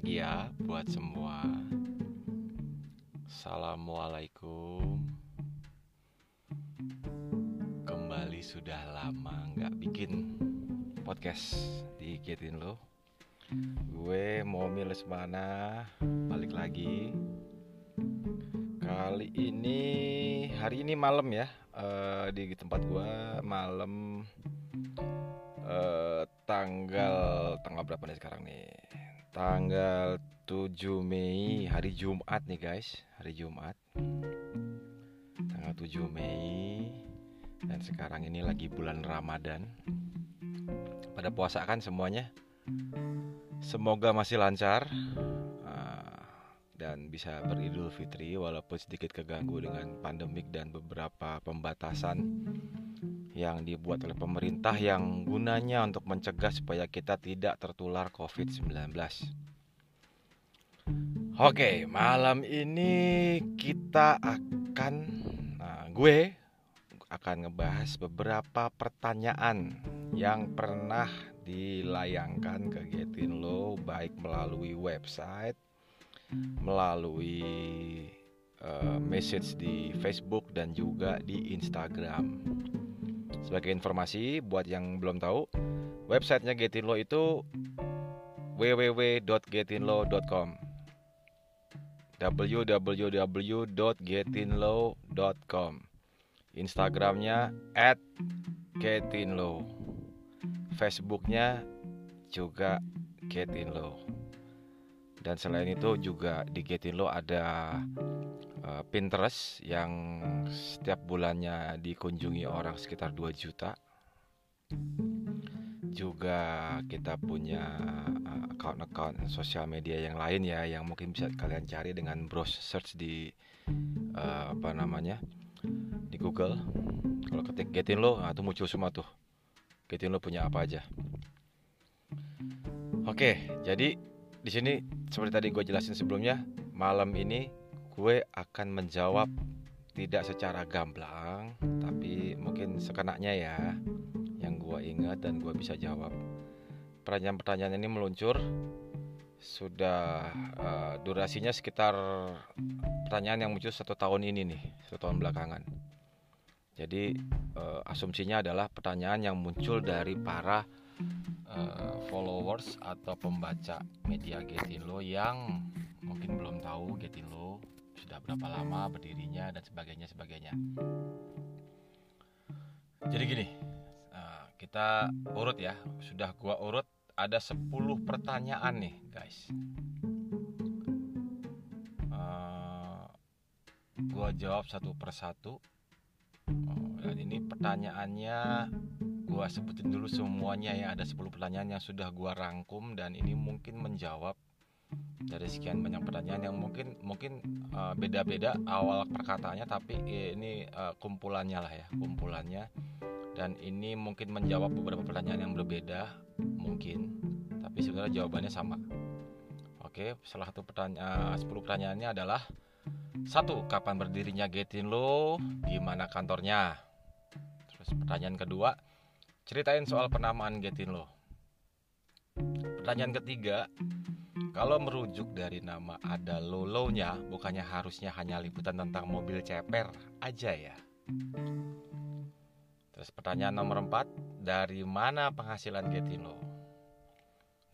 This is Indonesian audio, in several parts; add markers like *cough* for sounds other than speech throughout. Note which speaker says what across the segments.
Speaker 1: pagi ya buat semua. Assalamualaikum. Kembali sudah lama nggak bikin podcast di Getin lo. Gue mau milih mana balik lagi. Kali ini hari ini malam ya uh, di tempat gue malam uh, tanggal tanggal berapa nih sekarang nih? Tanggal 7 Mei hari Jumat nih guys, hari Jumat. Tanggal 7 Mei dan sekarang ini lagi bulan Ramadan. Pada puasa kan semuanya? Semoga masih lancar uh, dan bisa beridul fitri walaupun sedikit keganggu dengan pandemik dan beberapa pembatasan yang dibuat oleh pemerintah yang gunanya untuk mencegah supaya kita tidak tertular COVID-19. Oke, malam ini kita akan, nah, gue akan ngebahas beberapa pertanyaan yang pernah dilayangkan ke Getin Lo baik melalui website, melalui uh, message di Facebook dan juga di Instagram. Sebagai informasi buat yang belum tahu, websitenya Getinlo itu www.getinlo.com www.getinlo.com Instagramnya at Getinlo. Facebooknya juga Getinlo. Dan selain itu juga di Getinlo ada uh, Pinterest yang setiap bulannya dikunjungi orang sekitar 2 juta. Juga kita punya uh, account-account sosial media yang lain ya yang mungkin bisa kalian cari dengan browse search di uh, apa namanya? di Google. Kalau ketik Getin lo, nah, itu muncul semua tuh. Getin lo punya apa aja. Oke, jadi di sini seperti tadi gue jelasin sebelumnya, malam ini gue akan menjawab tidak secara gamblang tapi mungkin sekenaknya ya yang gue ingat dan gue bisa jawab. Pertanyaan-pertanyaan ini meluncur. Sudah uh, durasinya sekitar pertanyaan yang muncul satu tahun ini nih satu tahun belakangan. Jadi uh, asumsinya adalah pertanyaan yang muncul dari para uh, followers atau pembaca media Getinlo yang mungkin belum tahu Getinlo sudah berapa lama berdirinya dan sebagainya sebagainya. Jadi gini, eh, kita urut ya. Sudah gua urut ada 10 pertanyaan nih, guys. Uh, gua jawab satu persatu. Oh, dan ini pertanyaannya gua sebutin dulu semuanya ya. Ada 10 pertanyaan yang sudah gua rangkum dan ini mungkin menjawab dari sekian banyak pertanyaan yang mungkin mungkin uh, beda-beda awal perkataannya tapi ini uh, kumpulannya lah ya kumpulannya. Dan ini mungkin menjawab beberapa pertanyaan yang berbeda mungkin. Tapi sebenarnya jawabannya sama. Oke salah satu pertanyaan uh, 10 pertanyaannya adalah satu kapan berdirinya Getinlo di mana kantornya? Terus pertanyaan kedua ceritain soal penamaan Getinlo pertanyaan ketiga kalau merujuk dari nama ada lolonya, bukannya harusnya hanya liputan tentang mobil ceper aja ya. Terus pertanyaan nomor 4, dari mana penghasilan Getinlo?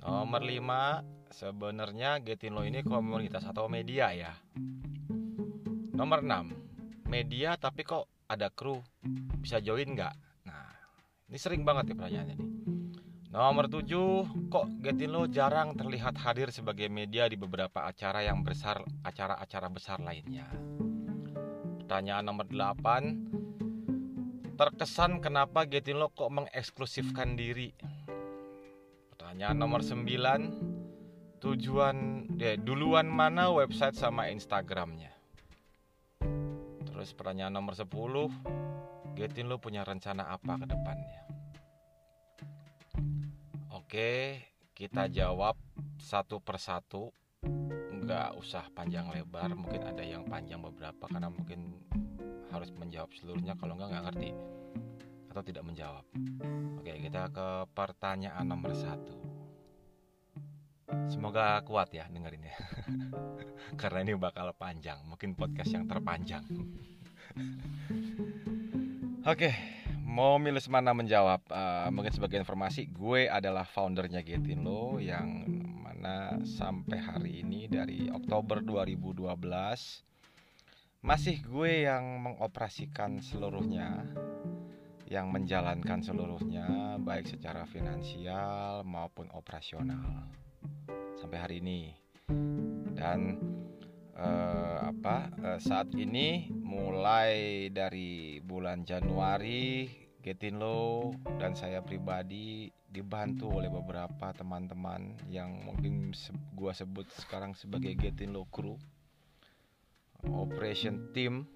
Speaker 1: Nomor 5, sebenarnya Getinlo ini komunitas atau media ya. Nomor 6, media tapi kok ada kru, bisa join nggak? Nah, ini sering banget ya pertanyaannya nih. Nomor 7, kok Getinlo jarang terlihat hadir sebagai media di beberapa acara yang besar, acara-acara besar lainnya. Pertanyaan nomor 8, terkesan kenapa Getinlo kok mengeksklusifkan diri? Pertanyaan nomor 9, tujuan ya, duluan mana website sama Instagramnya? Terus pertanyaan nomor 10, Getinlo punya rencana apa ke depannya? Oke, kita jawab satu persatu. Nggak usah panjang lebar, mungkin ada yang panjang beberapa karena mungkin harus menjawab seluruhnya kalau nggak nggak ngerti atau tidak menjawab. Oke, kita ke pertanyaan nomor satu. Semoga kuat ya dengerinnya. *laughs* Karena ini bakal panjang, mungkin podcast yang terpanjang. *laughs* Oke, mau milih mana menjawab? Uh, mungkin sebagai informasi, gue adalah foundernya Getinlo yang mana sampai hari ini dari Oktober 2012 masih gue yang mengoperasikan seluruhnya yang menjalankan seluruhnya baik secara finansial maupun operasional sampai hari ini dan eh, apa eh, saat ini mulai dari bulan Januari Getinlo dan saya pribadi dibantu oleh beberapa teman-teman yang mungkin se gua sebut sekarang sebagai Getinlo Crew. Operation team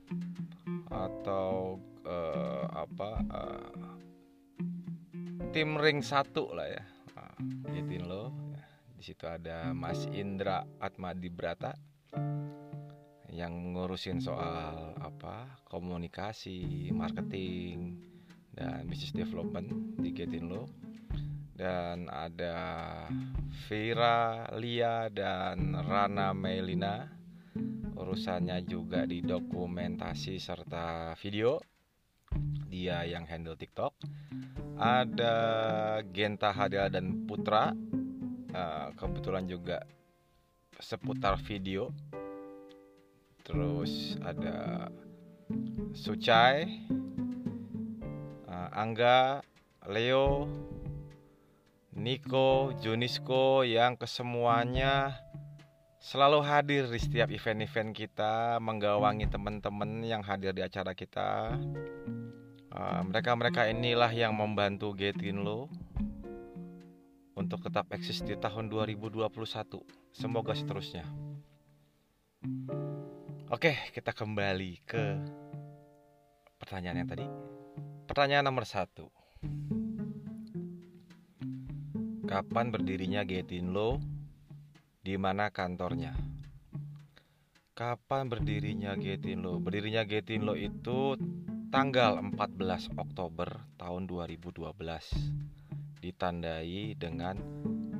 Speaker 1: atau uh, apa uh, tim ring satu lah ya. Nah, gituin lo di situ ada Mas Indra Atmadi Brata yang ngurusin soal apa komunikasi marketing dan business development di Getinlo. Dan ada Vira Lia dan Rana Melina. Urusannya juga di dokumentasi serta video. Dia yang handle TikTok. Ada Genta Hadel dan Putra. Uh, kebetulan juga seputar video terus ada Sucai uh, Angga Leo Niko Junisko yang kesemuanya selalu hadir di setiap event-event kita, menggawangi teman-teman yang hadir di acara kita. Ah, mereka-mereka uh, inilah yang membantu Getinlo untuk tetap eksis di tahun 2021. Semoga seterusnya. Oke, kita kembali ke pertanyaan yang tadi. Pertanyaan nomor satu. Kapan berdirinya Getinlo di mana kantornya. Kapan berdirinya Getinlo? Berdirinya Getinlo itu tanggal 14 Oktober tahun 2012. Ditandai dengan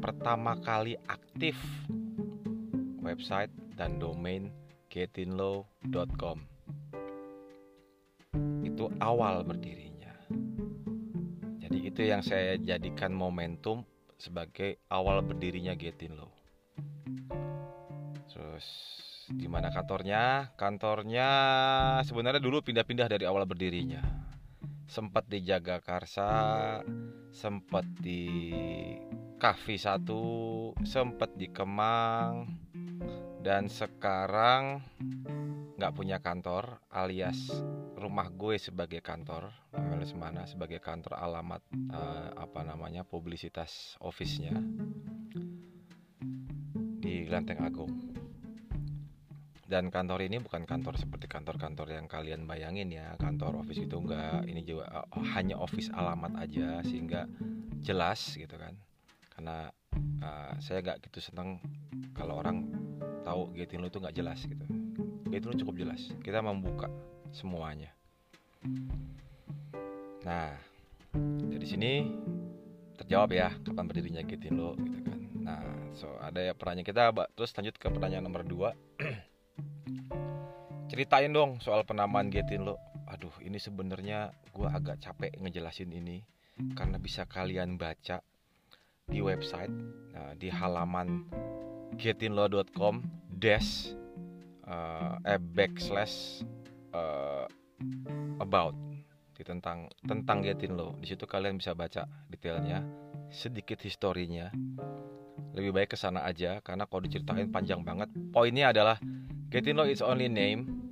Speaker 1: pertama kali aktif website dan domain getinlo.com. Itu awal berdirinya. Jadi itu yang saya jadikan momentum sebagai awal berdirinya Getinlo. Terus di mana kantornya? Kantornya sebenarnya dulu pindah-pindah dari awal berdirinya. Sempat di Jagakarsa, sempat di Cafe 1, sempat di Kemang, dan sekarang nggak punya kantor alias rumah gue sebagai kantor alias mana sebagai kantor alamat uh, apa namanya publisitas office-nya di Lenteng Agung. Dan kantor ini bukan kantor seperti kantor-kantor yang kalian bayangin ya. Kantor office itu enggak ini juga uh, hanya office alamat aja sehingga jelas gitu kan. Karena uh, saya nggak gitu seneng kalau orang tahu gating lo itu nggak jelas gitu. Gating lo cukup jelas. Kita membuka semuanya. Nah dari sini terjawab ya kapan berdirinya gating lo gitu kan. Nah so ada ya pertanyaan kita terus lanjut ke pertanyaan nomor dua. *clears throat* Ceritain dong soal penamaan Getin lo aduh ini sebenarnya gue agak capek ngejelasin ini karena bisa kalian baca di website uh, di halaman getinlo.com dash uh, eh backslash uh, about. Di tentang tentang Getinlo. Di situ kalian bisa baca detailnya sedikit historinya. Lebih baik ke sana aja karena kalau diceritain panjang banget poinnya adalah Getinlo is only name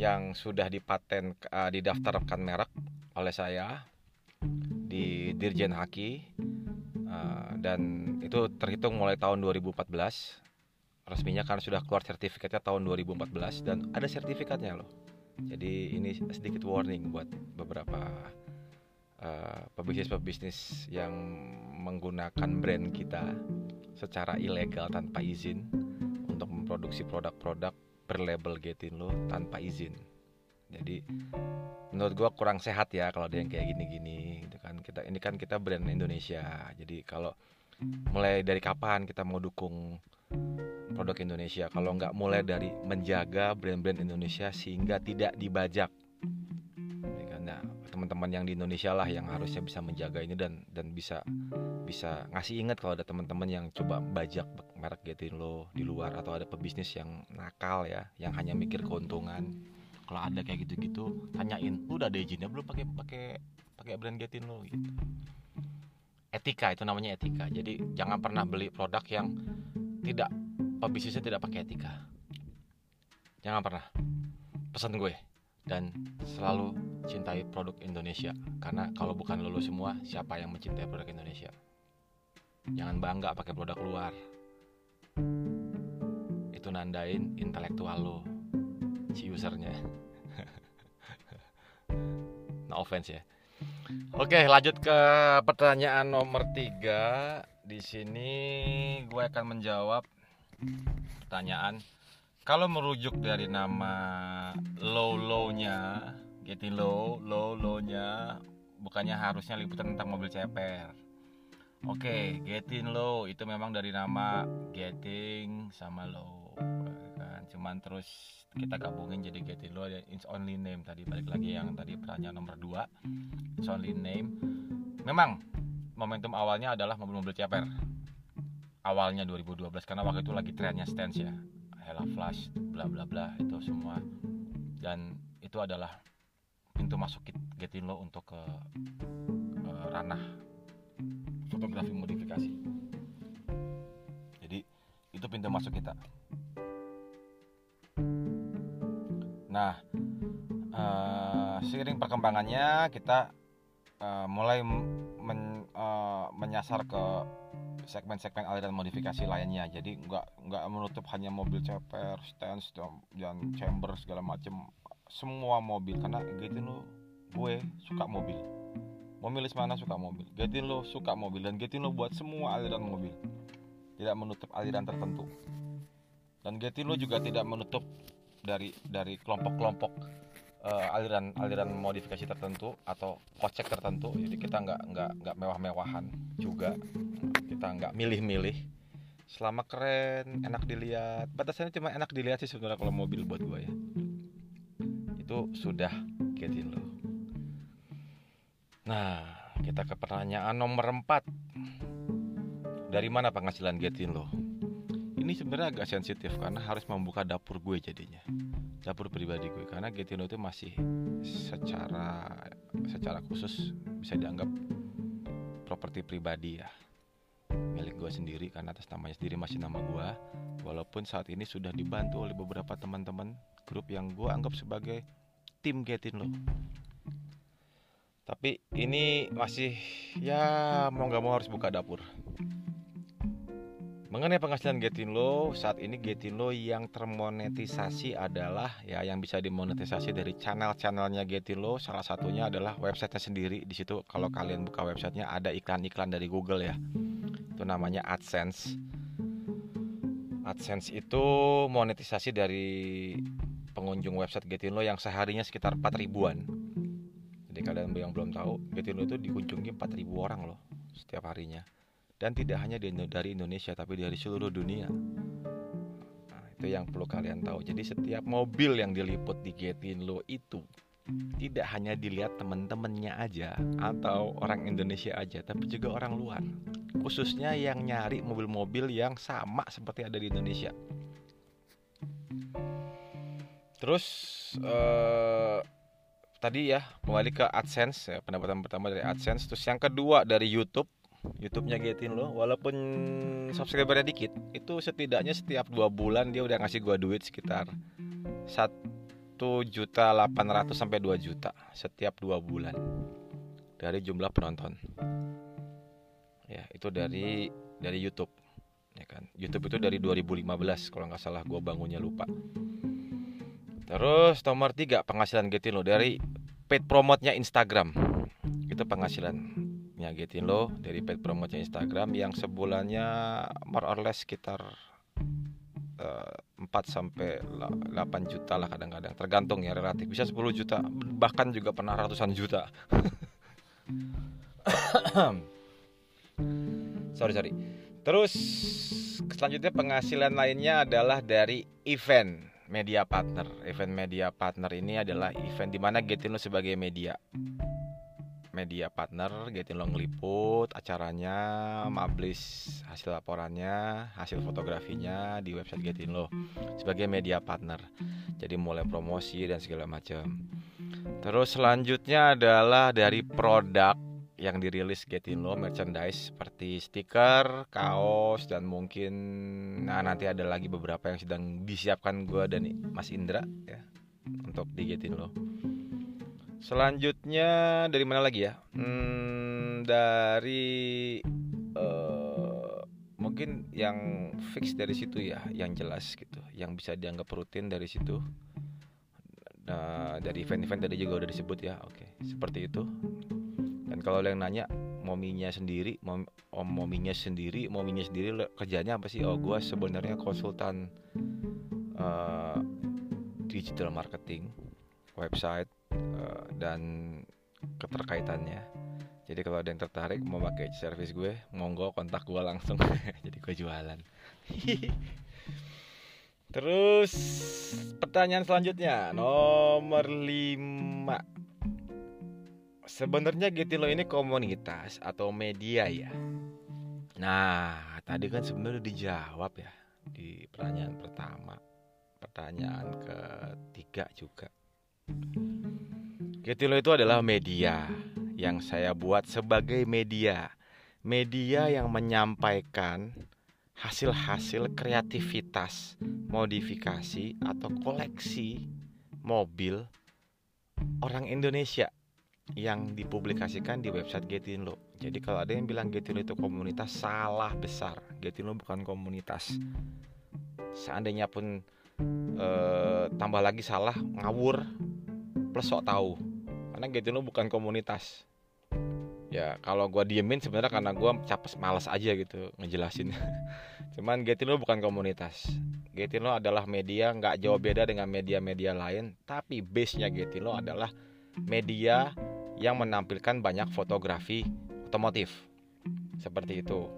Speaker 1: yang sudah dipaten uh, didaftarkan merek oleh saya di Dirjen Haki uh, dan itu terhitung mulai tahun 2014 resminya kan sudah keluar sertifikatnya tahun 2014 dan ada sertifikatnya loh. Jadi ini sedikit warning buat beberapa uh, pebisnis-pebisnis yang menggunakan brand kita secara ilegal tanpa izin untuk memproduksi produk-produk berlabel Getin lo tanpa izin jadi menurut gue kurang sehat ya kalau ada yang kayak gini-gini gitu kan. Kita ini kan kita brand Indonesia. Jadi kalau mulai dari kapan kita mau dukung produk Indonesia? Kalau nggak mulai dari menjaga brand-brand Indonesia sehingga tidak dibajak. Kan? nah teman-teman yang di Indonesia lah yang harusnya bisa menjaga ini dan dan bisa bisa ngasih ingat kalau ada teman-teman yang coba bajak merek Getinlo di luar atau ada pebisnis yang nakal ya yang hanya mikir keuntungan kalau ada kayak gitu-gitu tanyain lu udah ada izinnya belum pakai pakai pakai brand Getinlo gitu. Etika itu namanya etika. Jadi jangan pernah beli produk yang tidak pebisnisnya tidak pakai etika. Jangan pernah. Pesan gue. Dan selalu cintai produk Indonesia. Karena kalau bukan lo semua siapa yang mencintai produk Indonesia? Jangan bangga pakai produk luar. Itu nandain intelektual lo si usernya *laughs* no offense ya Oke, lanjut ke pertanyaan nomor tiga. Di sini gue akan menjawab pertanyaan. Kalau merujuk dari nama low low-nya, getting low, low low-nya, bukannya harusnya liputan tentang mobil ceper. Oke, getting low itu memang dari nama getting sama low, kan? Cuman terus kita gabungin jadi getting low dan it's only name tadi balik lagi yang tadi pertanyaan nomor 2 it's only name. Memang momentum awalnya adalah mobil-mobil ceper. Awalnya 2012 karena waktu itu lagi trennya stance ya. Hella Flash bla bla bla itu semua. Dan itu adalah pintu masuk getting low untuk ke, ke ranah fotografi modifikasi. Jadi itu pintu masuk kita Nah, uh, seiring perkembangannya kita uh, mulai men, uh, menyasar ke segmen-segmen aliran modifikasi lainnya. Jadi nggak nggak menutup hanya mobil ceper, stance dan chamber segala macam. Semua mobil karena gitu lo gue suka mobil. Mobilis mana suka mobil. Getin lo suka mobil dan Getin lo buat semua aliran mobil. Tidak menutup aliran tertentu. Dan Getin lo juga tidak menutup dari dari kelompok-kelompok uh, aliran aliran modifikasi tertentu atau kocek tertentu. Jadi kita nggak nggak nggak mewah-mewahan juga. Kita nggak milih-milih. Selama keren enak dilihat. Batasannya cuma enak dilihat sih sebenarnya kalau mobil buat gue ya. Itu sudah getin lo nah kita ke pertanyaan nomor 4 dari mana penghasilan getin lo ini sebenarnya agak sensitif karena harus membuka dapur gue jadinya. Dapur pribadi gue. Karena Getino itu masih secara secara khusus bisa dianggap properti pribadi ya. Milik gue sendiri karena atas namanya sendiri masih nama gue. Walaupun saat ini sudah dibantu oleh beberapa teman-teman grup yang gue anggap sebagai tim Getin lo tapi ini masih ya mau nggak mau harus buka dapur Mengenai penghasilan Getinlo, saat ini Getinlo yang termonetisasi adalah ya yang bisa dimonetisasi dari channel-channelnya Getinlo. Salah satunya adalah websitenya sendiri. Di situ kalau kalian buka websitenya ada iklan-iklan dari Google ya. Itu namanya AdSense. AdSense itu monetisasi dari pengunjung website Getinlo yang seharinya sekitar 4 ribuan. Jadi kalian yang belum tahu, Getinlo itu dikunjungi 4 ribu orang loh setiap harinya dan tidak hanya dari Indonesia tapi dari seluruh dunia. Nah, itu yang perlu kalian tahu. Jadi setiap mobil yang diliput di Getinlo itu tidak hanya dilihat teman-temannya aja atau orang Indonesia aja, tapi juga orang luar. Khususnya yang nyari mobil-mobil yang sama seperti ada di Indonesia. Terus uh, tadi ya kembali ke AdSense ya, pendapatan pertama dari AdSense. Terus yang kedua dari YouTube YouTube-nya Getin lo walaupun subscribernya dikit itu setidaknya setiap dua bulan dia udah ngasih gua duit sekitar satu juta delapan ratus sampai dua juta setiap dua bulan dari jumlah penonton. Ya itu dari dari YouTube ya kan? YouTube itu dari 2015 kalau nggak salah gua bangunnya lupa. Terus nomor tiga penghasilan Getin lo dari paid promote-nya Instagram. Itu penghasilan nyagetin lo dari paid promote Instagram yang sebulannya more or less sekitar eh, 4 sampai 8 juta lah kadang-kadang. Tergantung ya relatif. Bisa 10 juta bahkan juga pernah ratusan juta. *coughs* Sorry sorry. Terus selanjutnya penghasilan lainnya adalah dari event media partner. Event media partner ini adalah event di mana Getino sebagai media media partner Getino ngeliput acaranya, mablis hasil laporannya, hasil fotografinya di website Getino sebagai media partner. Jadi mulai promosi dan segala macam. Terus selanjutnya adalah dari produk yang dirilis Getindo merchandise seperti stiker, kaos dan mungkin nah nanti ada lagi beberapa yang sedang disiapkan gue dan Mas Indra ya untuk di Getindo. Selanjutnya dari mana lagi ya? Hmm, dari uh, mungkin yang fix dari situ ya, yang jelas gitu, yang bisa dianggap rutin dari situ. Nah, dari event-event tadi juga udah disebut ya, oke, seperti itu dan kalau yang nanya mominya sendiri mom, om mominya sendiri mominya sendiri kerjanya apa sih oh gue sebenarnya konsultan uh, digital marketing website dan keterkaitannya jadi kalau ada yang tertarik mau pakai service gue monggo kontak gue langsung *laughs* jadi gue jualan *laughs* terus pertanyaan selanjutnya nomor 5 sebenarnya Getilo ini komunitas atau media ya. Nah, tadi kan sebenarnya dijawab ya di pertanyaan pertama. Pertanyaan ketiga juga. Getilo itu adalah media yang saya buat sebagai media. Media yang menyampaikan hasil-hasil kreativitas, modifikasi atau koleksi mobil orang Indonesia yang dipublikasikan di website Getinlo. Jadi kalau ada yang bilang Getinlo itu komunitas salah besar. Getinlo bukan komunitas. Seandainya pun eh, tambah lagi salah ngawur plus sok tahu. Karena Getinlo bukan komunitas. Ya kalau gue diemin sebenarnya karena gue capek malas aja gitu ngejelasin. *laughs* Cuman Getinlo bukan komunitas. Getinlo adalah media nggak jauh beda dengan media-media lain, tapi base-nya Getinlo adalah media yang menampilkan banyak fotografi otomotif. Seperti itu.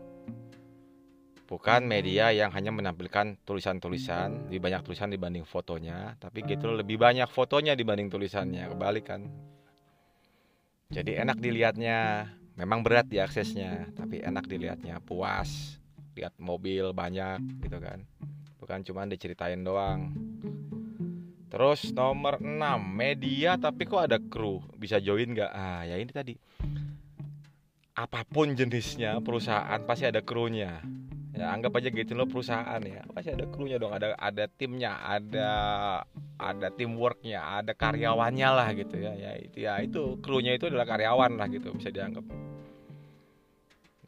Speaker 1: Bukan media yang hanya menampilkan tulisan-tulisan, lebih banyak tulisan dibanding fotonya, tapi gitu lebih banyak fotonya dibanding tulisannya, kebalik kan. Jadi enak dilihatnya, memang berat diaksesnya, tapi enak dilihatnya, puas, lihat mobil banyak gitu kan. Bukan cuma diceritain doang. Terus nomor 6 media tapi kok ada kru bisa join nggak? Ah ya ini tadi apa pun jenisnya perusahaan pasti ada krunya. Ya anggap aja gitu loh perusahaan ya. Pasti ada krunya dong ada ada timnya ada ada teamworknya ada karyawannya lah gitu ya. Ya itu ya itu krunya itu adalah karyawan lah gitu bisa dianggap.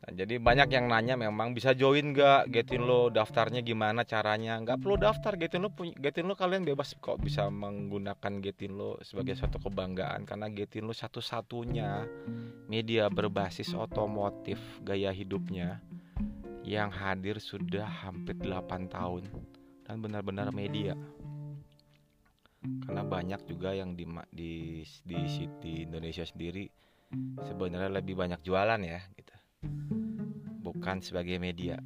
Speaker 1: Nah, jadi banyak yang nanya memang bisa join gak Getin lo daftarnya gimana caranya. Nggak perlu daftar Getin lo Getin lo kalian bebas kok bisa menggunakan Getin lo sebagai satu kebanggaan. Karena Getin lo satu-satunya media berbasis otomotif gaya hidupnya yang hadir sudah hampir 8 tahun dan benar-benar media. Karena banyak juga yang di di di, di Indonesia sendiri sebenarnya lebih banyak jualan ya gitu. Bukan sebagai media.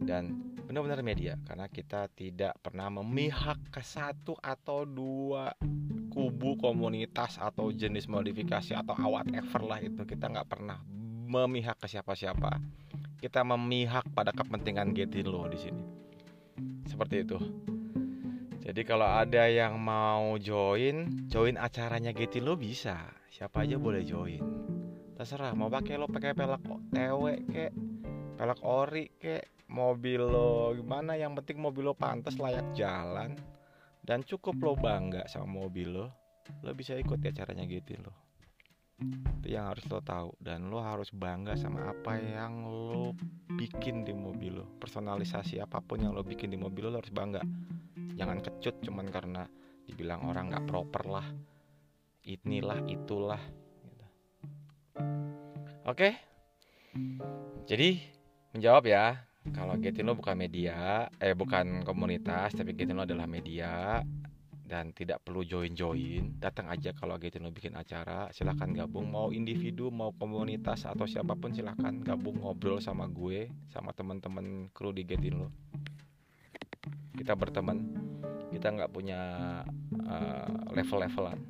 Speaker 1: Dan benar-benar media karena kita tidak pernah memihak ke satu atau dua kubu komunitas atau jenis modifikasi atau whatever lah itu. Kita nggak pernah memihak ke siapa-siapa kita memihak pada kepentingan Getindo di sini. Seperti itu. Jadi kalau ada yang mau join join acaranya Getindo bisa. Siapa aja boleh join. Terserah mau pakai lo pakai pelak TW kek pelak ori kek mobil lo gimana yang penting mobil lo pantas layak jalan. Dan cukup lo bangga sama mobil lo lo bisa ikut ya caranya gitu lo itu yang harus lo tahu. Dan lo harus bangga sama apa yang lo bikin di mobil lo. Personalisasi apa pun yang lo bikin di mobil lo, lo harus bangga. Jangan kecut cuman karena dibilang orang nggak proper lah. Inilah itulah Oke. Jadi menjawab ya, kalau Getino bukan media, eh bukan komunitas, tapi Getino adalah media dan tidak perlu join-join datang aja kalau Getin lo bikin acara silahkan gabung. Mau individu mau komunitas atau siapa pun silahkan gabung ngobrol sama gue sama teman-teman kru di Getin lo kita berteman kita nggak punya uh, level-levelan.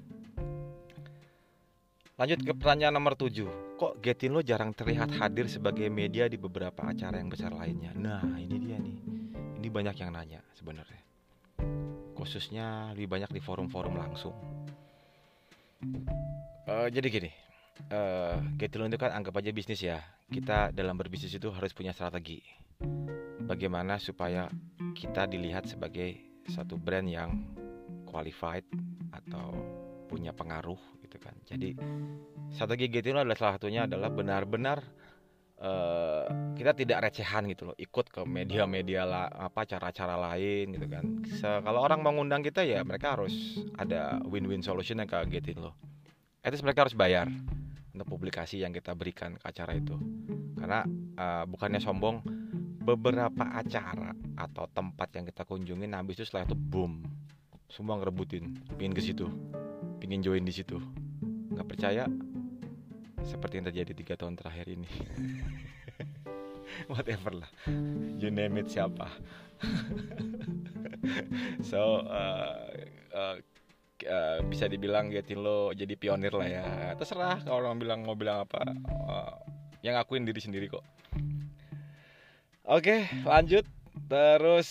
Speaker 1: Lanjut ke pertanyaan nomor 7 kok Getin lo jarang terlihat hadir sebagai media di beberapa acara yang besar lainnya? Nah ini dia nih. Ini banyak yang nanya sebenarnya khususnya lebih banyak di forum-forum langsung. Uh, jadi gini, uh, Getilun itu kan anggap aja bisnis ya. Kita dalam berbisnis itu harus punya strategi. Bagaimana supaya kita dilihat sebagai satu brand yang qualified atau punya pengaruh gitu kan. Jadi strategi Getilun adalah salah satunya adalah benar-benar uh, kita tidak recehan gitu loh ikut ke media-media la, apa cara-cara lain gitu kan. Se kalau orang mengundang kita ya mereka harus ada win-win solution yang kagetin loh. Itu mereka harus bayar untuk publikasi yang kita berikan ke acara itu. Karena uh, bukannya sombong beberapa acara atau tempat yang kita kunjungi habis itu setelah itu boom semua ngerebutin pingin ke situ pingin join di situ. Nggak percaya seperti yang terjadi tiga tahun terakhir ini. *laughs* Whatever lah. You name it siapa. *laughs* So uh, uh, bisa dibilang Getin lo jadi pionir lah ya. Terserah kalau orang bilang mau bilang apa. Uh, yang akuin diri sendiri kok. Oke okay, lanjut. Terus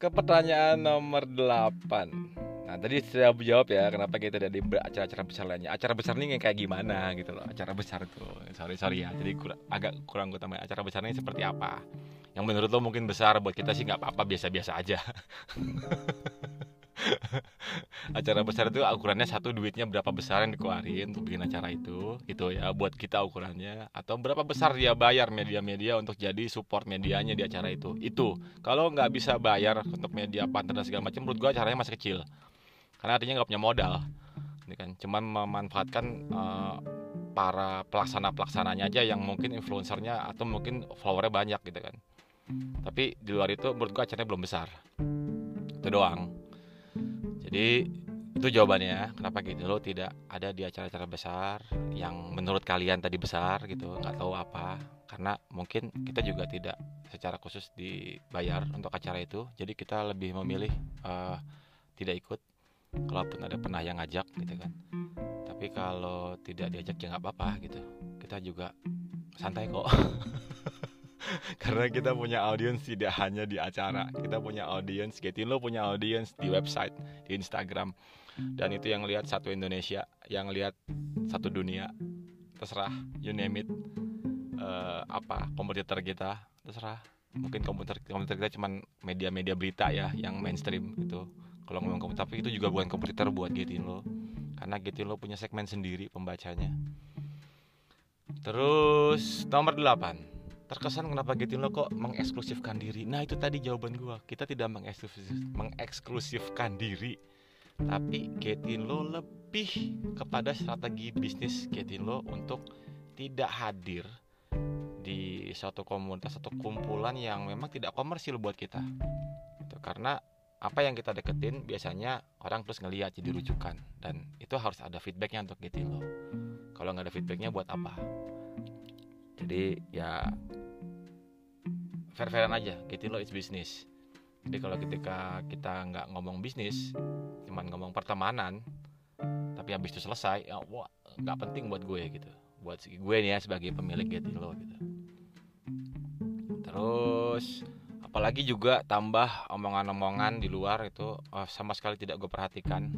Speaker 1: ke pertanyaan nomor 8 Nah tadi sudah jawab ya kenapa kita di acara-acara besar lainnya. Acara besar ini kayak gimana gitu loh. Acara besar tuh. Sorry sorry ya. Jadi kur agak kurang gue tambah. Acara besar ini seperti apa? Yang menurut lo mungkin besar buat kita sih nggak apa-apa biasa-biasa aja. *laughs* acara besar itu ukurannya satu duitnya berapa besar yang dikeluarin untuk bikin acara itu gitu ya buat kita ukurannya atau berapa besar dia bayar media-media untuk jadi support medianya di acara itu itu kalau nggak bisa bayar untuk media partner dan segala macam menurut gua acaranya masih kecil karena artinya nggak punya modal. Ini kan cuman memanfaatkan uh, para pelaksana pelaksananya aja yang mungkin influencernya atau mungkin followernya banyak gitu kan. Tapi di luar itu menurut gua acaranya belum besar. Itu doang. Jadi itu jawabannya kenapa gitu? Lo tidak ada di acara-acara besar yang menurut kalian tadi besar gitu nggak tahu apa. Karena mungkin kita juga tidak secara khusus dibayar untuk acara itu. Jadi kita lebih memilih uh, tidak ikut kalaupun ada pernah yang ngajak gitu kan. Tapi kalau tidak diajak ya nggak apa-apa gitu. Kita juga santai kok. *laughs* Karena kita punya audiens tidak hanya di acara. Kita punya audiens lo punya audiens di website di Instagram. Dan itu yang lihat satu Indonesia yang lihat satu dunia. Terserah you name it. Uh, apa kompetitor kita terserah. Mungkin komputer komputer kita cuman media-media berita ya yang mainstream gitu kalau ngomong komputer tapi itu juga bukan komputer buat Getin lo. Karena Getin lo punya segmen sendiri pembacanya. Terus nomor 8 terkesan kenapa Getin lo kok mengeksklusifkan diri? Nah itu tadi jawaban gua. Kita tidak mengeksklusif, mengeksklusifkan diri. Tapi Getin lo lebih kepada strategi bisnis Getin lo untuk tidak hadir di suatu komunitas atau kumpulan yang memang tidak komersil buat kita. Itu karena apa yang kita deketin biasanya orang terus ngeliat jadi rujukan. Dan itu harus ada feedbacknya untuk gitu lo kalau nggak ada feedbacknya buat apa? Jadi ya fair-fairan aja gitu lo it's business. Jadi kalau ketika kita nggak ngomong bisnis cuman ngomong pertemanan tapi habis itu selesai ya wah nggak penting buat gue gitu. Buat gue nih ya sebagai pemilik gitu lo gitu. Terus apalagi juga tambah omongan-omongan di luar itu oh, sama sekali tidak gue perhatikan.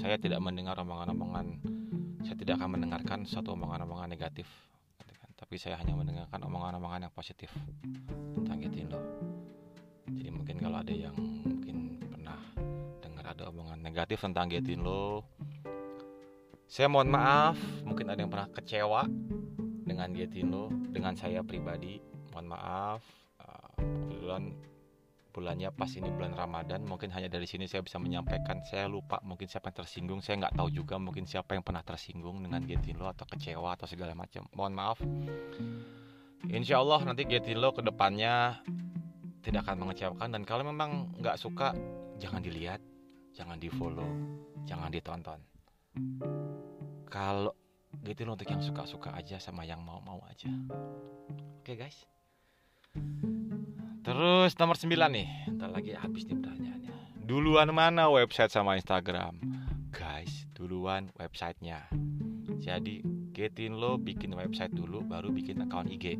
Speaker 1: Saya tidak mendengar omongan-omongan saya tidak akan mendengarkan suatu omongan-omongan negatif gitu kan. tapi saya hanya mendengarkan omongan-omongan yang positif tentang Getindo jadi mungkin kalau ada yang mungkin pernah dengar ada omongan negatif tentang Getindo saya mohon maaf. Mungkin ada yang pernah kecewa dengan Getindo dengan saya pribadi mohon maaf kebetulan bulannya pas ini bulan Ramadan mungkin hanya dari sini saya bisa menyampaikan. Saya lupa mungkin siapa yang tersinggung saya nggak tahu juga mungkin siapa yang pernah tersinggung dengan Getilo atau kecewa atau segala macam. Mohon maaf. Insya Allah nanti Getilo ke depannya tidak akan mengecewakan dan kalau memang nggak suka jangan dilihat jangan di follow jangan ditonton. Kalau gitu untuk yang suka-suka aja sama yang mau-mau aja. Oke guys terus nomor 9 nih. Ntar lagi habis nih pertanyaannya. Duluan mana website sama Instagram? Guys duluan websitenya. Jadi Getin lo bikin website dulu baru bikin account IG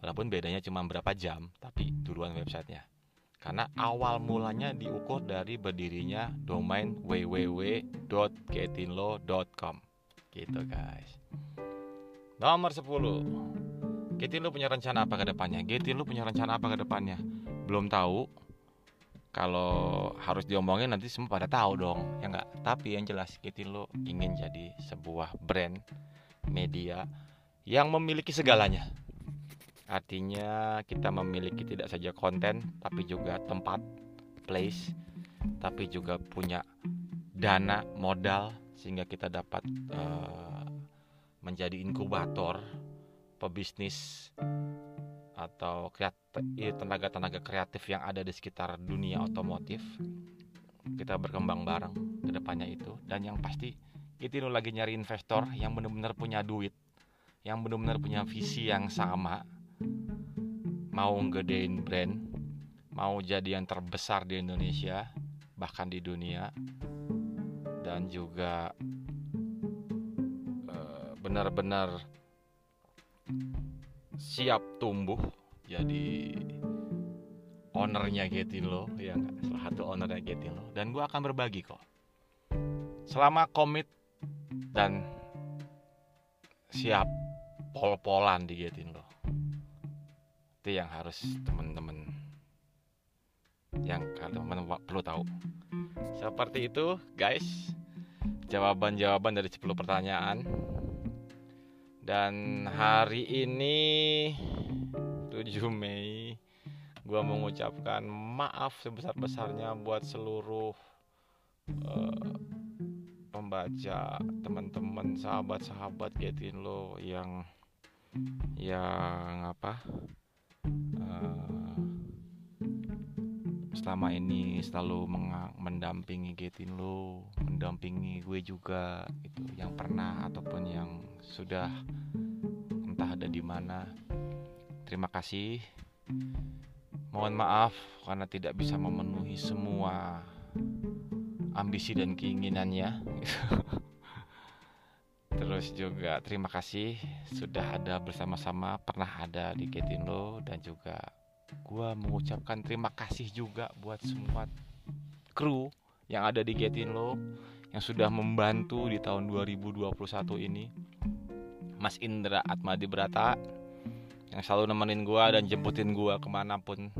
Speaker 1: walaupun bedanya cuma berapa jam tapi duluan websitenya. Karena awal mulanya diukur dari berdirinya domain www.getinlo.com gitu guys. Nomor 10 Getinlo punya rencana apa ke depannya? Getinlo punya rencana apa ke depannya? Belum tahu. Kalau harus diomongin nanti semua pada tahu dong. Ya enggak tapi yang jelas Getinlo ingin jadi sebuah brand media yang memiliki segalanya. Artinya kita memiliki tidak saja konten tapi juga tempat, place, tapi juga punya dana modal sehingga kita dapat uh, menjadi inkubator pebisnis atau iya, tenaga-tenaga kreatif yang ada di sekitar dunia otomotif. Kita berkembang bareng ke depannya itu. Dan yang pasti itu lagi nyari investor yang benar-benar punya duit yang benar-benar punya visi yang sama. Mau ngedein brand mau jadi yang terbesar di Indonesia bahkan di dunia. Dan juga uh, benar-benar siap tumbuh jadi ownernya Getilo ya salah satu ownernya Getilo. Dan gue akan berbagi kok. Selama komit dan siap pol-polan di Getilo itu yang harus teman-teman yang teman-teman perlu tahu. Seperti itu guys. Jawaban-jawaban dari 10 pertanyaan dan hari ini 7 Mei gue mengucapkan maaf sebesar-besarnya buat seluruh uh, pembaca teman-teman sahabat-sahabat Getin lo yang yang apa selama ini selalu mendampingi Getin lo, mendampingi gue juga itu yang pernah ataupun yang sudah entah ada di mana. Terima kasih. Mohon maaf karena tidak bisa memenuhi semua ambisi dan keinginannya. *laughs* Terus juga terima kasih sudah ada bersama-sama, pernah ada di Getin lo dan juga gue mengucapkan terima kasih juga buat semua kru yang ada di Getinlo yang sudah membantu di tahun 2021 ini. Mas Indra Atmadi Brata yang selalu nemenin gue dan jemputin gue ke mana pun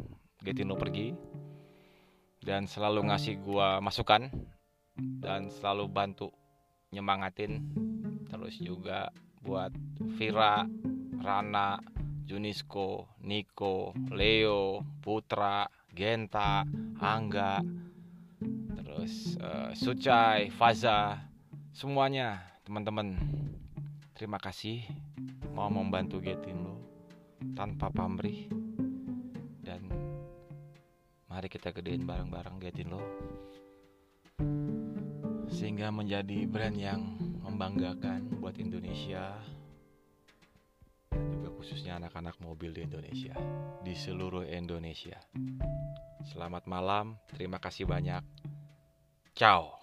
Speaker 1: Getinlo pergi. Dan selalu ngasih gue masukan dan selalu bantu nyemangatin terus juga buat Vira, Rana, Junisko, Niko, Leo, Putra, Genta, Angga, terus uh, Sucai, Faza, semuanya teman-teman. Terima kasih mau membantu Getin lo tanpa pamrih. Dan mari kita gedein bareng-bareng Getin lo sehingga menjadi brand yang membanggakan buat Indonesia khususnya anak-anak mobil di Indonesia, di seluruh Indonesia. Selamat malam, terima kasih banyak. Ciao.